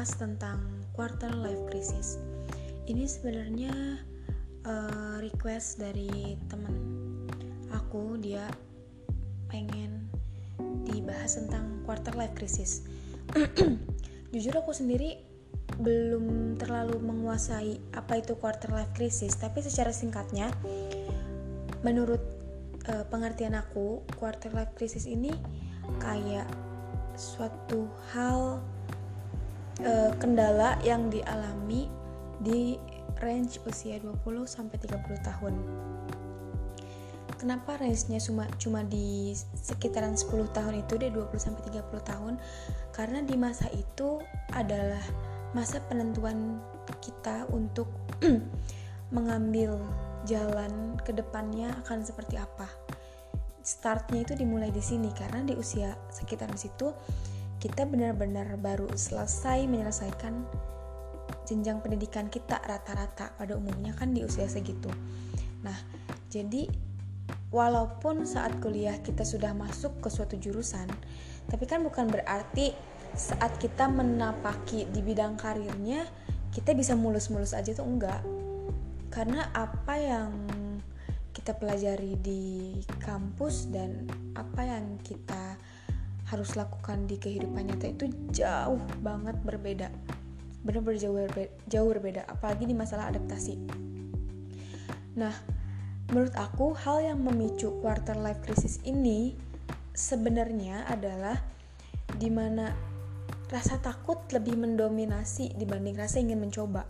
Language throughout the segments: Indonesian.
bahas tentang quarter life crisis. Ini sebenarnya uh, request dari teman aku, dia pengen dibahas tentang quarter life crisis. Jujur aku sendiri belum terlalu menguasai apa itu quarter life crisis, tapi secara singkatnya, menurut uh, pengertian aku, quarter life crisis ini kayak suatu hal uh, kendala yang dialami di range usia 20 sampai 30 tahun. Kenapa range-nya cuma cuma di sekitaran 10 tahun itu deh 20 sampai 30 tahun? Karena di masa itu adalah masa penentuan kita untuk mengambil jalan ke depannya akan seperti apa. Startnya itu dimulai di sini karena di usia sekitar situ kita benar-benar baru selesai menyelesaikan jenjang pendidikan kita rata-rata pada umumnya kan di usia segitu. Nah, jadi walaupun saat kuliah kita sudah masuk ke suatu jurusan, tapi kan bukan berarti saat kita menapaki di bidang karirnya kita bisa mulus-mulus aja tuh enggak karena apa yang kita pelajari di kampus dan apa yang kita harus lakukan di kehidupan nyata itu jauh banget berbeda. Benar-benar jauh, berbeda, jauh berbeda apalagi di masalah adaptasi. Nah menurut aku hal yang memicu quarter life crisis ini sebenarnya adalah di mana rasa takut lebih mendominasi dibanding rasa ingin mencoba.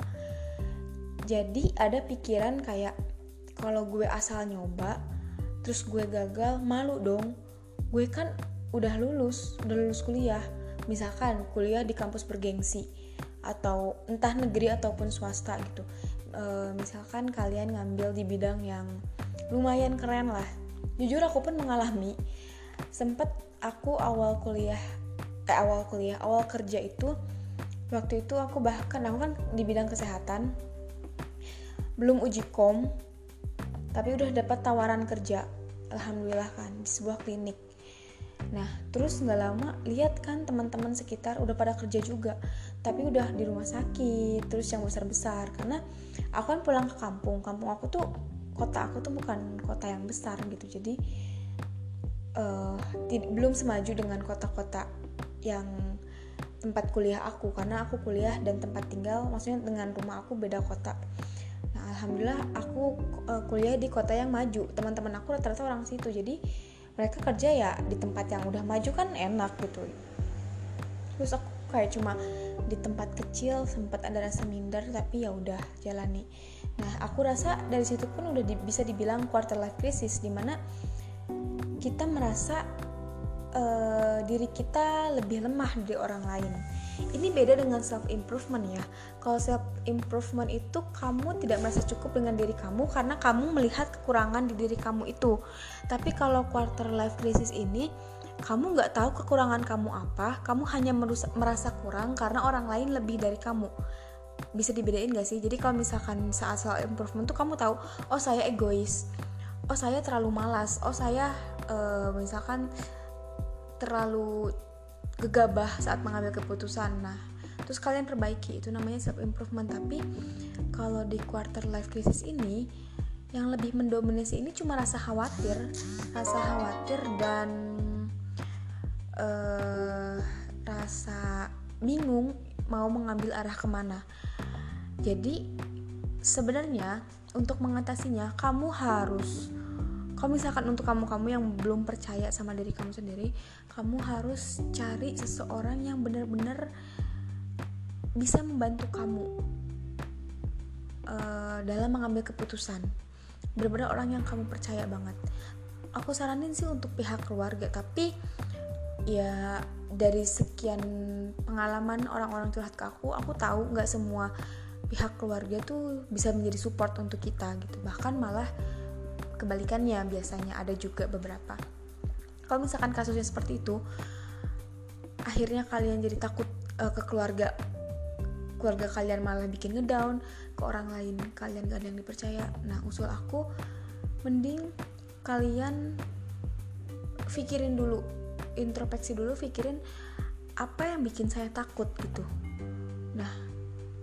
Jadi ada pikiran kayak kalau gue asal nyoba terus gue gagal malu dong. Gue kan udah lulus udah lulus kuliah. Misalkan kuliah di kampus bergengsi atau entah negeri ataupun swasta gitu. E, misalkan kalian ngambil di bidang yang lumayan keren lah. Jujur aku pun mengalami. Sempet aku awal kuliah eh awal kuliah awal kerja itu waktu itu aku bahkan aku kan di bidang kesehatan belum uji kom tapi udah dapat tawaran kerja alhamdulillah kan di sebuah klinik nah terus nggak lama lihat kan teman-teman sekitar udah pada kerja juga tapi udah di rumah sakit terus yang besar besar karena aku kan pulang ke kampung kampung aku tuh kota aku tuh bukan kota yang besar gitu. Jadi uh, belum semaju dengan kota-kota yang tempat kuliah aku. Karena aku kuliah dan tempat tinggal maksudnya dengan rumah aku beda kota. Alhamdulillah aku uh, kuliah di kota yang maju. Teman-teman aku rata-rata orang situ. Jadi mereka kerja ya di tempat yang udah maju kan enak gitu. Terus aku kayak cuma di tempat kecil sempat ada rasa minder tapi ya udah jalani. Nah aku rasa dari situ pun udah di, bisa dibilang quarter life crisis di mana kita merasa uh, diri kita lebih lemah dari orang lain ini beda dengan self improvement ya. Kalau self improvement itu kamu tidak merasa cukup dengan diri kamu karena kamu melihat kekurangan di diri kamu itu. Tapi kalau quarter life crisis ini kamu nggak tahu kekurangan kamu apa kamu hanya merasa kurang karena orang lain lebih dari kamu. Bisa dibedain gak sih? Jadi kalau misalkan saat self improvement tuh kamu tahu oh saya egois oh saya terlalu malas oh saya uh, misalkan terlalu gegabah saat mengambil keputusan. Nah terus kalian perbaiki. Itu namanya self improvement tapi kalau di quarter life crisis ini yang lebih mendominasi ini cuma rasa khawatir. Rasa khawatir dan uh, rasa bingung mau mengambil arah ke mana. Jadi sebenarnya untuk mengatasinya kamu harus kalau misalkan untuk kamu-kamu yang belum percaya sama diri kamu sendiri kamu harus cari seseorang yang benar-benar bisa membantu kamu uh, dalam mengambil keputusan. Benar-benar orang yang kamu percaya banget. Aku saranin sih untuk pihak keluarga tapi ya dari sekian pengalaman orang-orang curhat ke aku aku tahu nggak semua pihak keluarga tuh bisa menjadi support untuk kita gitu. Bahkan malah kebalikannya biasanya ada juga beberapa. Kalau misalkan kasusnya seperti itu akhirnya kalian jadi takut uh, ke keluarga. Keluarga kalian malah bikin ngedown ke orang lain kalian gak ada yang dipercaya. Nah usul aku mending kalian pikirin dulu introspeksi dulu pikirin apa yang bikin saya takut gitu. Nah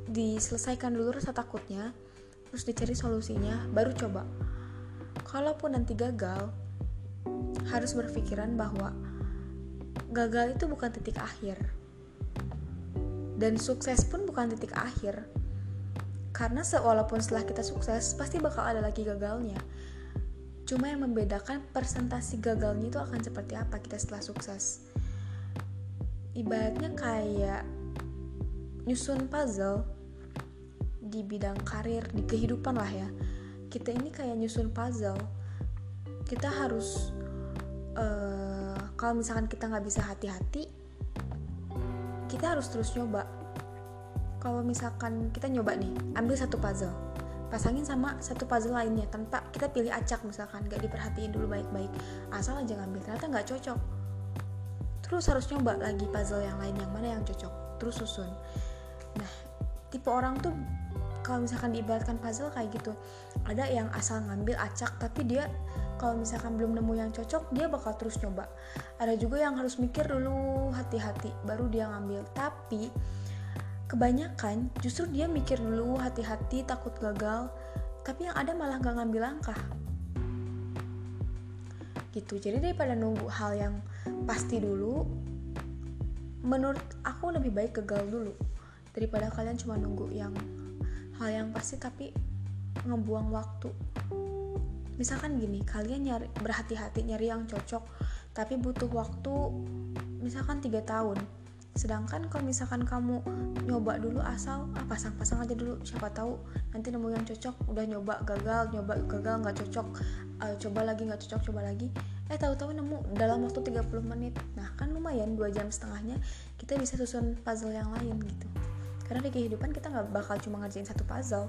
diselesaikan dulu rasa takutnya terus dicari solusinya baru coba kalaupun nanti gagal harus berpikiran bahwa gagal itu bukan titik akhir. Dan sukses pun bukan titik akhir. Karena walaupun setelah kita sukses pasti bakal ada lagi gagalnya. Cuma yang membedakan presentasi gagalnya itu akan seperti apa kita setelah sukses. Ibaratnya kayak nyusun puzzle di bidang karir di kehidupan lah ya kita ini kayak nyusun puzzle. Kita harus uh, kalau misalkan kita nggak bisa hati-hati kita harus terus nyoba. Kalau misalkan kita nyoba nih ambil satu puzzle. Pasangin sama satu puzzle lainnya tanpa kita pilih acak misalkan nggak diperhatiin dulu baik-baik. Asal aja ngambil ternyata nggak cocok. Terus harus nyoba lagi puzzle yang lain yang mana yang cocok. Terus susun. Nah tipe orang tuh kalau misalkan diibaratkan puzzle kayak gitu ada yang asal ngambil acak tapi dia kalau misalkan belum nemu yang cocok dia bakal terus nyoba. Ada juga yang harus mikir dulu hati-hati baru dia ngambil. Tapi kebanyakan justru dia mikir dulu hati-hati takut gagal tapi yang ada malah gak ngambil langkah. Gitu. Jadi daripada nunggu hal yang pasti dulu menurut aku lebih baik gagal dulu daripada kalian cuma nunggu yang hal yang pasti tapi ngebuang waktu. Misalkan gini kalian nyari berhati-hati nyari yang cocok tapi butuh waktu misalkan tiga tahun. Sedangkan kalau misalkan kamu nyoba dulu asal ah, pasang-pasang aja dulu siapa tahu nanti nemu yang cocok udah nyoba gagal nyoba gagal nggak cocok uh, coba lagi nggak cocok coba lagi. Eh tahu-tahu nemu dalam waktu 30 menit. Nah kan lumayan dua jam setengahnya kita bisa susun puzzle yang lain gitu karena di kehidupan kita nggak bakal cuma ngerjain satu puzzle.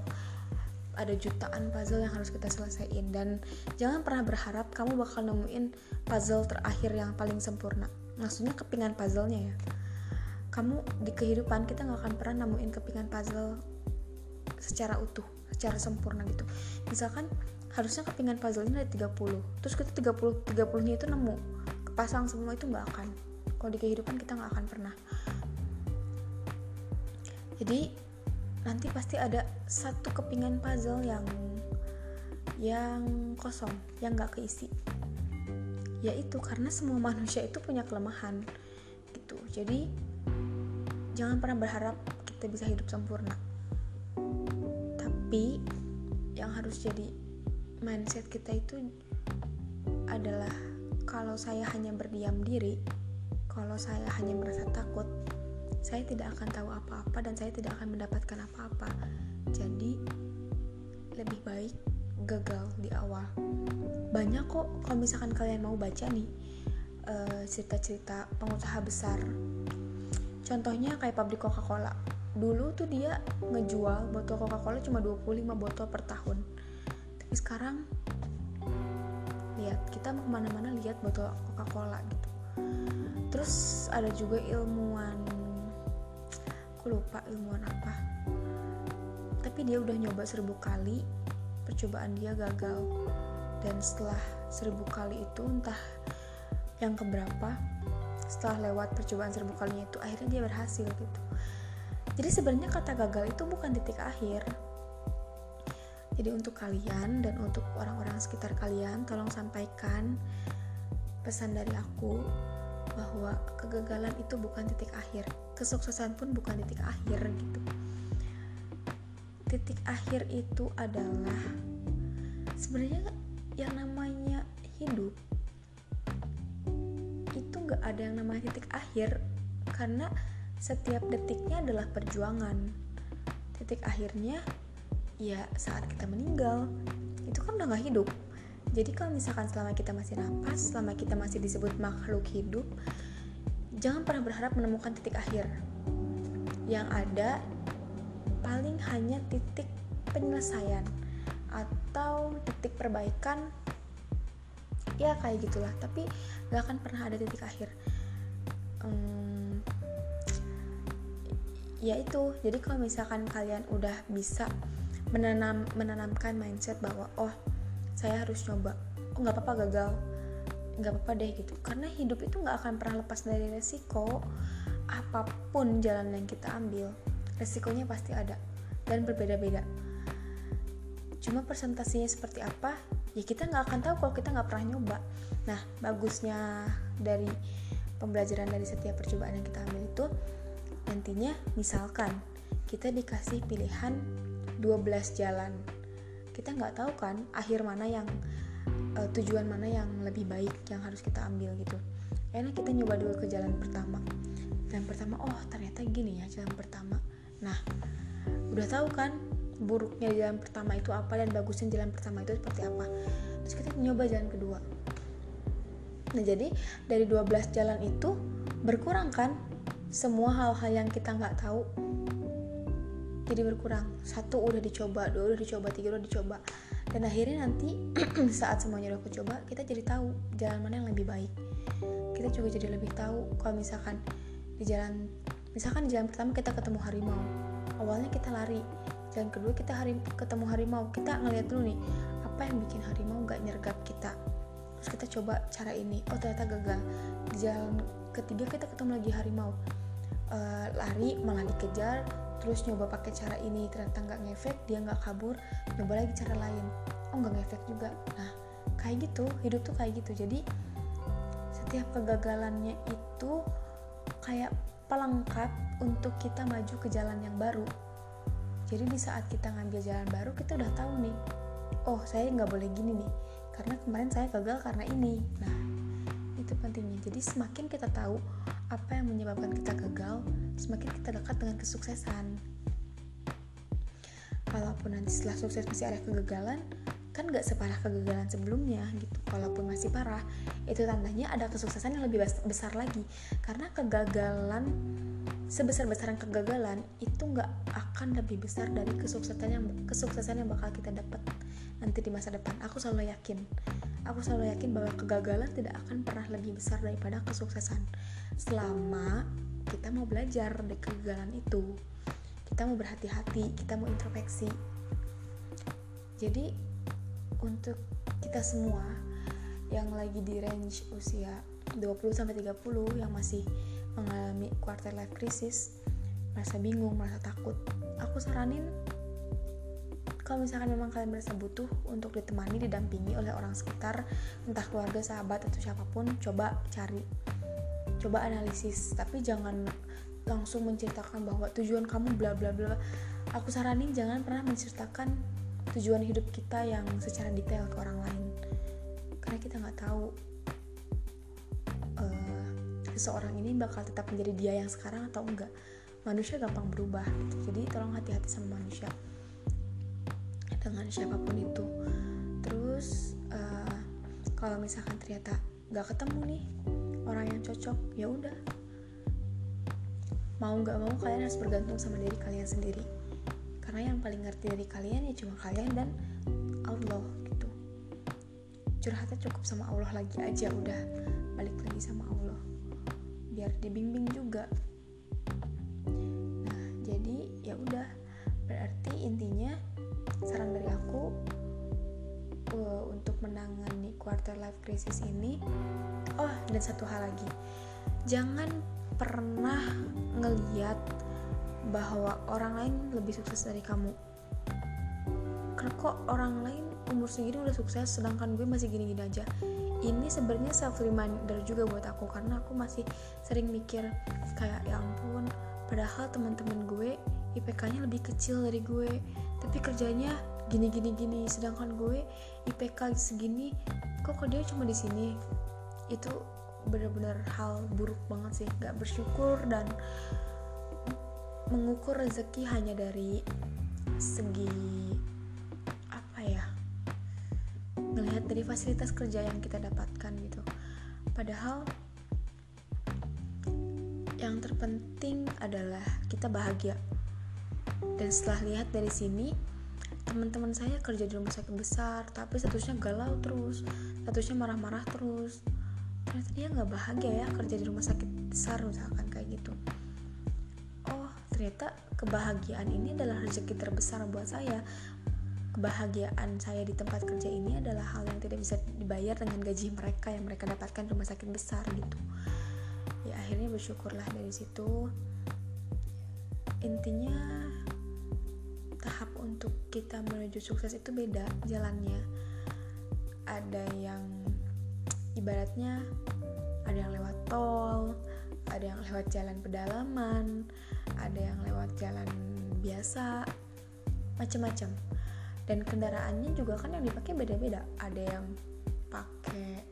Ada jutaan puzzle yang harus kita selesaiin. Dan jangan pernah berharap kamu bakal nemuin puzzle terakhir yang paling sempurna. Maksudnya kepingan puzzlenya ya. Kamu di kehidupan kita nggak akan pernah nemuin kepingan puzzle secara utuh secara sempurna gitu. Misalkan harusnya kepingan puzzle ini ada 30 terus kita 30 30 nya itu nemu. Kepasang semua itu nggak akan. Kalau di kehidupan kita nggak akan pernah jadi nanti pasti ada satu kepingan puzzle yang yang kosong yang nggak keisi. Yaitu karena semua manusia itu punya kelemahan gitu. Jadi jangan pernah berharap kita bisa hidup sempurna. Tapi yang harus jadi mindset kita itu adalah kalau saya hanya berdiam diri kalau saya hanya merasa takut saya tidak akan tahu apa-apa dan saya tidak akan mendapatkan apa-apa. Jadi lebih baik gagal di awal. Banyak kok kalau misalkan kalian mau baca nih eh, cerita-cerita pengusaha besar. Contohnya kayak pabrik Coca-Cola. Dulu tuh dia ngejual botol Coca-Cola cuma 25 botol per tahun. Tapi sekarang lihat kita mau ke mana-mana lihat botol Coca-Cola gitu. Terus ada juga ilmuwan aku lupa ilmuwan apa. Tapi dia udah nyoba seribu kali percobaan dia gagal. Dan setelah seribu kali itu entah yang keberapa setelah lewat percobaan seribu kalinya itu akhirnya dia berhasil gitu. Jadi sebenarnya kata gagal itu bukan titik akhir. Jadi untuk kalian dan untuk orang-orang sekitar kalian tolong sampaikan pesan dari aku bahwa kegagalan itu bukan titik akhir. Kesuksesan pun bukan titik akhir gitu. Titik akhir itu adalah sebenarnya yang namanya hidup itu nggak ada yang namanya titik akhir karena setiap detiknya adalah perjuangan. Titik akhirnya ya saat kita meninggal itu kan udah nggak hidup jadi kalau misalkan selama kita masih nafas selama kita masih disebut makhluk hidup jangan pernah berharap menemukan titik akhir. Yang ada paling hanya titik penyelesaian atau titik perbaikan ya kayak gitulah. Tapi gak akan pernah ada titik akhir. Hmm, ya itu. Jadi kalau misalkan kalian udah bisa menanam menanamkan mindset bahwa oh saya harus coba oh nggak apa-apa gagal? Nggak apa-apa deh gitu. Karena hidup itu nggak akan pernah lepas dari resiko. Apa pun jalan yang kita ambil resikonya pasti ada dan berbeda-beda. Cuma presentasinya seperti apa ya kita nggak akan tahu kalau kita nggak pernah nyoba. Nah bagusnya dari pembelajaran dari setiap percobaan yang kita ambil itu nantinya misalkan kita dikasih pilihan 12 jalan kita nggak tahu kan akhir mana yang uh, tujuan mana yang lebih baik yang harus kita ambil gitu. Enak kita nyoba dulu ke jalan pertama. Jalan pertama oh ternyata gini ya jalan pertama. Nah udah tahu kan buruknya jalan pertama itu apa dan bagusnya jalan pertama itu seperti apa. Terus kita nyoba jalan kedua. Nah jadi dari 12 jalan itu berkurang kan semua hal-hal yang kita nggak tahu jadi berkurang. Satu udah dicoba dua udah dicoba tiga udah dicoba. Dan akhirnya nanti saat semuanya udah coba kita jadi tahu jalan mana yang lebih baik. Kita juga jadi lebih tahu kalau misalkan di jalan misalkan di jalan pertama kita ketemu harimau. Awalnya kita lari. Jalan kedua kita hari ketemu harimau. Kita ngeliat dulu nih apa yang bikin harimau gak nyergap kita? Terus kita coba cara ini. Oh ternyata gagal. Di jalan ketiga kita ketemu lagi harimau. Uh, lari malah dikejar terus nyoba pakai cara ini ternyata nggak ngefek dia nggak kabur nyoba lagi cara lain. Oh nggak ngefek juga. Nah kayak gitu hidup tuh kayak gitu. Jadi setiap kegagalannya itu kayak pelengkap untuk kita maju ke jalan yang baru. Jadi di saat kita ngambil jalan baru kita udah tahu nih oh saya nggak boleh gini nih karena kemarin saya gagal karena ini. Nah itu pentingnya. Jadi semakin kita tahu apa yang menyebabkan kita gagal semakin kita dekat dengan kesuksesan. Kalaupun nanti setelah sukses masih ada kegagalan kan gak separah kegagalan sebelumnya gitu. Kalaupun masih parah itu tandanya ada kesuksesan yang lebih besar lagi. Karena kegagalan sebesar-besaran kegagalan itu nggak akan lebih besar dari kesuksesan yang kesuksesan yang bakal kita dapat nanti di masa depan. Aku selalu yakin aku selalu yakin bahwa kegagalan tidak akan pernah lebih besar daripada kesuksesan. Selama kita mau belajar dari kegagalan itu kita mau berhati-hati kita mau introspeksi. Jadi untuk kita semua yang lagi di range usia 20 sampai 30 yang masih mengalami quarter life crisis merasa bingung, merasa takut aku saranin kalau misalkan memang kalian merasa butuh untuk ditemani, didampingi oleh orang sekitar, entah keluarga, sahabat, atau siapa pun, coba cari coba analisis. Tapi jangan langsung menceritakan bahwa tujuan kamu bla bla bla. Aku saranin jangan pernah menceritakan tujuan hidup kita yang secara detail ke orang lain. Karena kita nggak tahu uh, seseorang ini bakal tetap menjadi dia yang sekarang atau enggak. Manusia gampang berubah. Jadi tolong hati-hati sama manusia dengan siapa pun itu. Terus uh, kalau misalkan ternyata nggak ketemu nih orang yang cocok ya udah. Mau nggak mau kalian harus bergantung sama diri kalian sendiri. Karena yang paling ngerti dari kalian ya cuma kalian dan Allah gitu. Curhatnya cukup sama Allah lagi aja udah. Balik lagi sama Allah. Biar dibimbing juga. Nah jadi ya udah. Berarti intinya saran dari aku uh, untuk menangani quarter life crisis ini oh dan satu hal lagi. Jangan pernah ngeliat bahwa orang lain lebih sukses dari kamu. Karena kok orang lain umur segini udah sukses sedangkan gue masih gini-gini aja. Ini sebenarnya self reminder juga buat aku karena aku masih sering mikir kayak ya ampun padahal teman-teman gue IPK-nya lebih kecil dari gue tapi kerjanya gini gini gini. Sedangkan gue IPK segini kok dia cuma di sini? Itu benar-benar hal buruk banget sih. Gak bersyukur dan mengukur rezeki hanya dari segi apa ya melihat dari fasilitas kerja yang kita dapatkan gitu. Padahal yang terpenting adalah kita bahagia dan setelah lihat dari sini teman-teman saya kerja di rumah sakit besar tapi statusnya galau terus statusnya marah-marah terus. Ternyata dia nggak bahagia ya kerja di rumah sakit besar misalkan kayak gitu. Oh ternyata kebahagiaan ini adalah rezeki terbesar buat saya. Kebahagiaan saya di tempat kerja ini adalah hal yang tidak bisa dibayar dengan gaji mereka yang mereka dapatkan di rumah sakit besar gitu. Ya akhirnya bersyukurlah dari situ. Intinya tahap untuk kita menuju sukses itu beda jalannya. Ada yang ibaratnya ada yang lewat tol ada yang lewat jalan pedalaman ada yang lewat jalan biasa macam-macam. Dan kendaraannya juga kan yang dipakai beda-beda. Ada yang pakai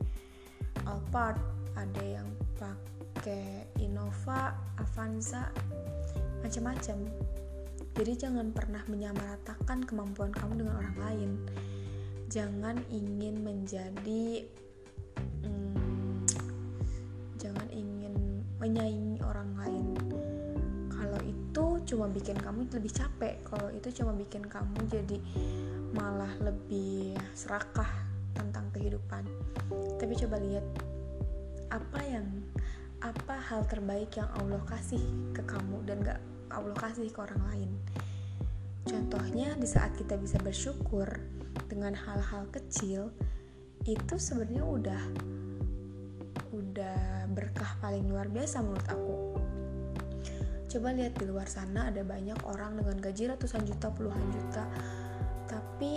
Alphard ada yang pakai Innova Avanza macam-macam jadi jangan pernah menyamaratakan kemampuan kamu dengan orang lain. Jangan ingin menjadi hmm, jangan ingin menyaingi orang lain. Kalau itu cuma bikin kamu lebih capek kalau itu cuma bikin kamu jadi malah lebih serakah tentang kehidupan. Tapi coba lihat apa yang apa hal terbaik yang Allah kasih ke kamu dan gak Allah kasih ke orang lain. Contohnya di saat kita bisa bersyukur dengan hal-hal kecil itu sebenarnya udah udah berkah paling luar biasa menurut aku. Coba lihat di luar sana ada banyak orang dengan gaji ratusan juta puluhan juta tapi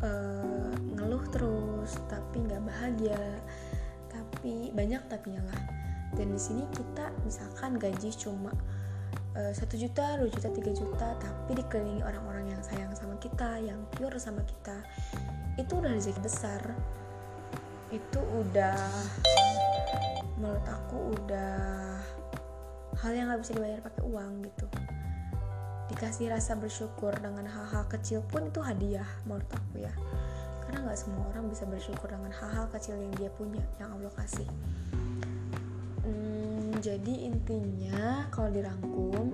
uh, ngeluh terus tapi nggak bahagia tapi banyak tapi lah dan di sini kita misalkan gaji cuma eh, satu juta, dua juta, tiga juta, tapi dikelilingi orang-orang yang sayang sama kita, yang pure sama kita, itu udah rezeki besar. Itu udah, menurut aku udah hal yang gak bisa dibayar pakai uang gitu. Dikasih rasa bersyukur dengan hal-hal kecil pun itu hadiah menurut aku ya karena nggak semua orang bisa bersyukur dengan hal-hal kecil yang dia punya yang Allah kasih hmm, jadi intinya kalau dirangkum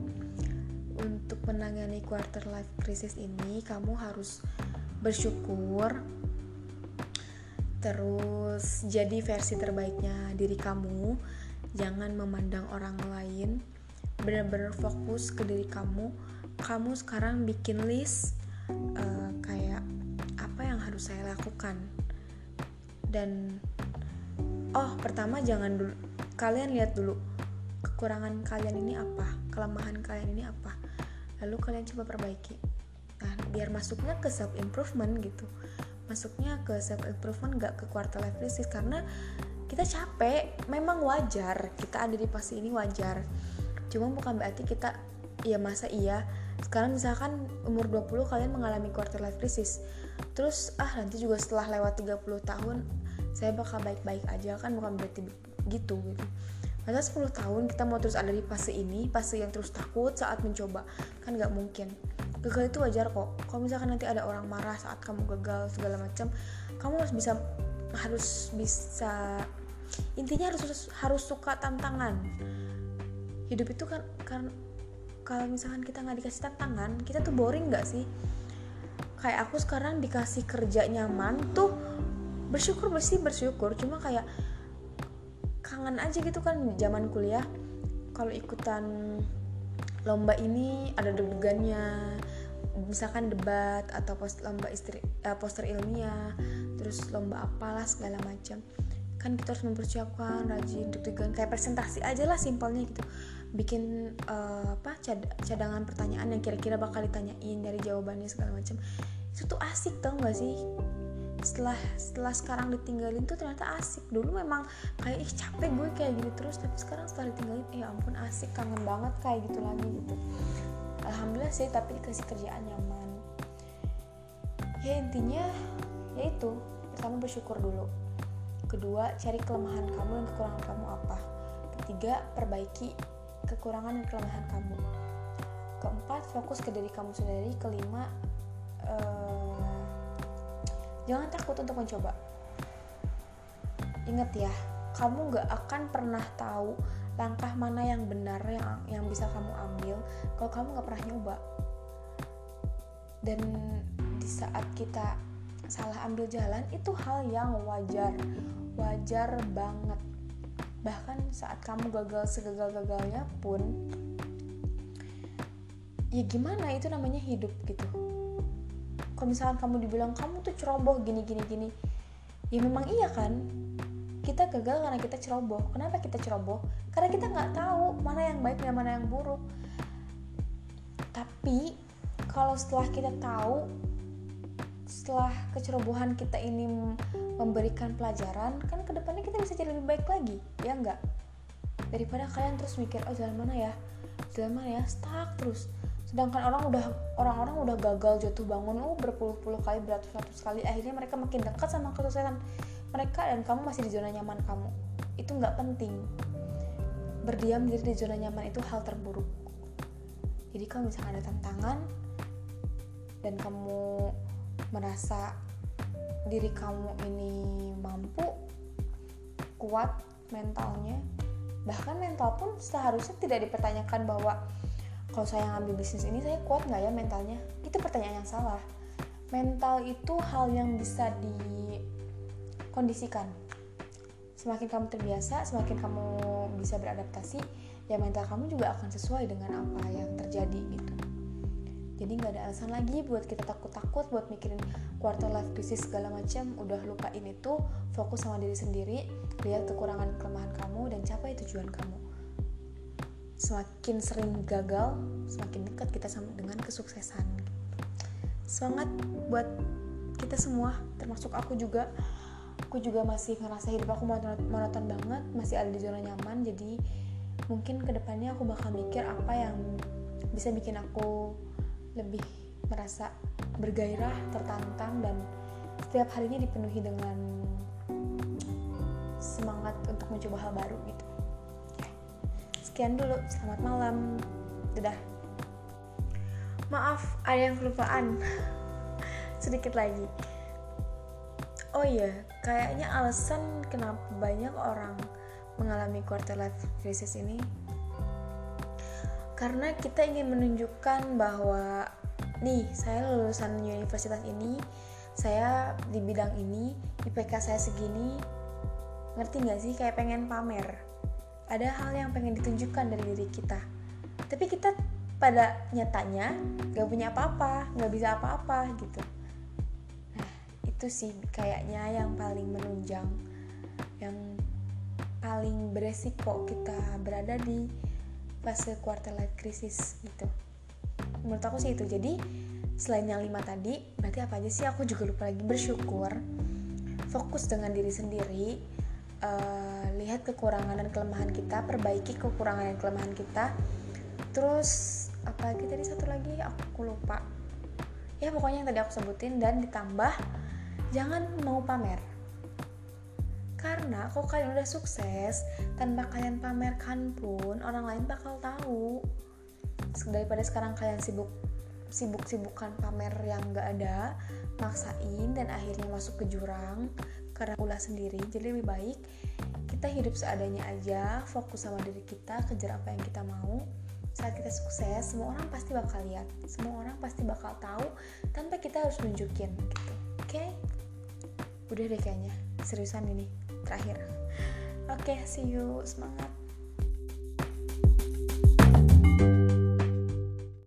untuk menangani quarter life crisis ini kamu harus bersyukur terus jadi versi terbaiknya diri kamu. Jangan memandang orang lain benar-benar fokus ke diri kamu. Kamu sekarang bikin list uh, kayak apa yang harus saya lakukan. Dan oh pertama jangan dulu kalian lihat dulu kekurangan kalian ini apa kelemahan kalian ini apa. Lalu kalian coba perbaiki. Nah biar masuknya ke self improvement gitu. Masuknya ke self improvement gak ke quarter life crisis. Karena kita capek memang wajar. Kita ada di fase ini wajar. Cuma bukan berarti kita ya masa iya. Sekarang misalkan umur 20 kalian mengalami quarter life crisis. Terus ah nanti juga setelah lewat 30 tahun saya bakal baik-baik aja. Kan bukan berarti gitu gitu. Masa 10 tahun kita mau terus ada di fase ini fase yang terus takut saat mencoba kan nggak mungkin. Gagal itu wajar kok. Kalau misalkan nanti ada orang marah saat kamu gagal segala macam kamu harus bisa harus bisa intinya harus harus suka tantangan. Hidup itu kan kan kalau misalkan kita nggak dikasih tantangan kita tuh boring nggak sih? Kayak aku sekarang dikasih kerja nyaman tuh bersyukur bersih bersyukur. Cuma kayak kangen aja gitu kan zaman kuliah. Kalau ikutan lomba ini ada deg-degannya misalkan debat atau post lomba istri uh, poster ilmiah terus lomba apalah segala macam. Kan kita harus mempersiapkan rajin deg-degan. Kayak presentasi aja lah simpelnya gitu. Bikin uh, apa cad cadangan pertanyaan yang kira-kira bakal ditanyain dari jawabannya segala macam. Itu tuh asik tau gak sih setelah setelah sekarang ditinggalin tuh ternyata asik. Dulu memang kayak ih capek gue kayak gitu terus tapi sekarang setelah ditinggalin ya ampun asik kangen banget kayak gitu lagi gitu. Alhamdulillah sih tapi dikasih kerjaan nyaman. Ya intinya ya itu pertama bersyukur dulu. Kedua cari kelemahan kamu dan kekurangan kamu apa. Ketiga perbaiki kekurangan dan kelemahan kamu. Keempat fokus ke diri kamu sendiri. Kelima uh, jangan takut untuk mencoba. Ingat ya kamu gak akan pernah tahu langkah mana yang benar yang yang bisa kamu ambil kalau kamu gak pernah nyoba. Dan di saat kita salah ambil jalan itu hal yang wajar. Wajar banget. Bahkan saat kamu gagal segagal-gagalnya pun ya gimana? Itu namanya hidup gitu misalkan kamu dibilang kamu tuh ceroboh gini gini gini. Ya memang iya kan? Kita gagal karena kita ceroboh. Kenapa kita ceroboh? Karena kita nggak tahu mana yang baik dan mana yang buruk. Tapi kalau setelah kita tahu setelah kecerobohan kita ini memberikan pelajaran kan ke depannya kita bisa jadi lebih baik lagi ya enggak daripada kalian terus mikir oh jalan mana ya? Jalan mana ya? Stuck terus sedangkan orang udah orang-orang udah gagal jatuh bangun oh berpuluh-puluh kali beratus-ratus kali akhirnya mereka makin dekat sama kesuksesan mereka dan kamu masih di zona nyaman kamu. Itu nggak penting. Berdiam diri di zona nyaman itu hal terburuk. Jadi kalau misalnya ada tantangan dan kamu merasa diri kamu ini mampu kuat mentalnya bahkan mental pun seharusnya tidak dipertanyakan bahwa kalau saya ngambil bisnis ini saya kuat nggak ya mentalnya? Itu pertanyaan yang salah. Mental itu hal yang bisa dikondisikan. Semakin kamu terbiasa semakin kamu bisa beradaptasi ya mental kamu juga akan sesuai dengan apa yang terjadi gitu. Jadi nggak ada alasan lagi buat kita takut-takut buat mikirin quarter life crisis segala macam. Udah lupain itu fokus sama diri sendiri lihat kekurangan kelemahan kamu dan capai tujuan kamu semakin sering gagal semakin dekat kita sama dengan kesuksesan. Semangat buat kita semua termasuk aku juga. Aku juga masih ngerasa hidup aku monoton banget masih ada di zona nyaman. Jadi mungkin ke depannya aku bakal mikir apa yang bisa bikin aku lebih merasa bergairah, tertantang dan setiap harinya dipenuhi dengan semangat untuk mencoba hal baru gitu. Sekian dulu, selamat malam. Dadah. Maaf, ada yang kelupaan. Sedikit lagi. Oh iya, kayaknya alasan kenapa banyak orang mengalami quarter life crisis ini karena kita ingin menunjukkan bahwa nih saya lulusan universitas ini saya di bidang ini IPK saya segini ngerti nggak sih kayak pengen pamer ada hal yang pengen ditunjukkan dari diri kita. Tapi kita pada nyatanya gak punya apa-apa nggak bisa apa-apa gitu. Nah itu sih kayaknya yang paling menunjang yang paling beresiko kita berada di fase quarter life crisis gitu. Menurut aku sih itu. Jadi selain yang lima tadi berarti apa aja sih? Aku juga lupa lagi. Bersyukur fokus dengan diri sendiri uh, lihat kekurangan dan kelemahan kita perbaiki kekurangan dan kelemahan kita terus apa lagi tadi satu lagi aku lupa ya pokoknya yang tadi aku sebutin dan ditambah jangan mau pamer karena kalau kalian udah sukses, tanpa kalian pamerkan pun orang lain bakal tahu. Daripada sekarang kalian sibuk sibuk-sibukan pamer yang gak ada, maksain dan akhirnya masuk ke jurang karena ulah sendiri. Jadi lebih baik kita hidup seadanya aja, fokus sama diri kita, kejar apa yang kita mau. Saat kita sukses, semua orang pasti bakal lihat, semua orang pasti bakal tahu tanpa kita harus nunjukin gitu. Oke? Okay? Udah deh kayaknya, seriusan ini terakhir oke okay, see you semangat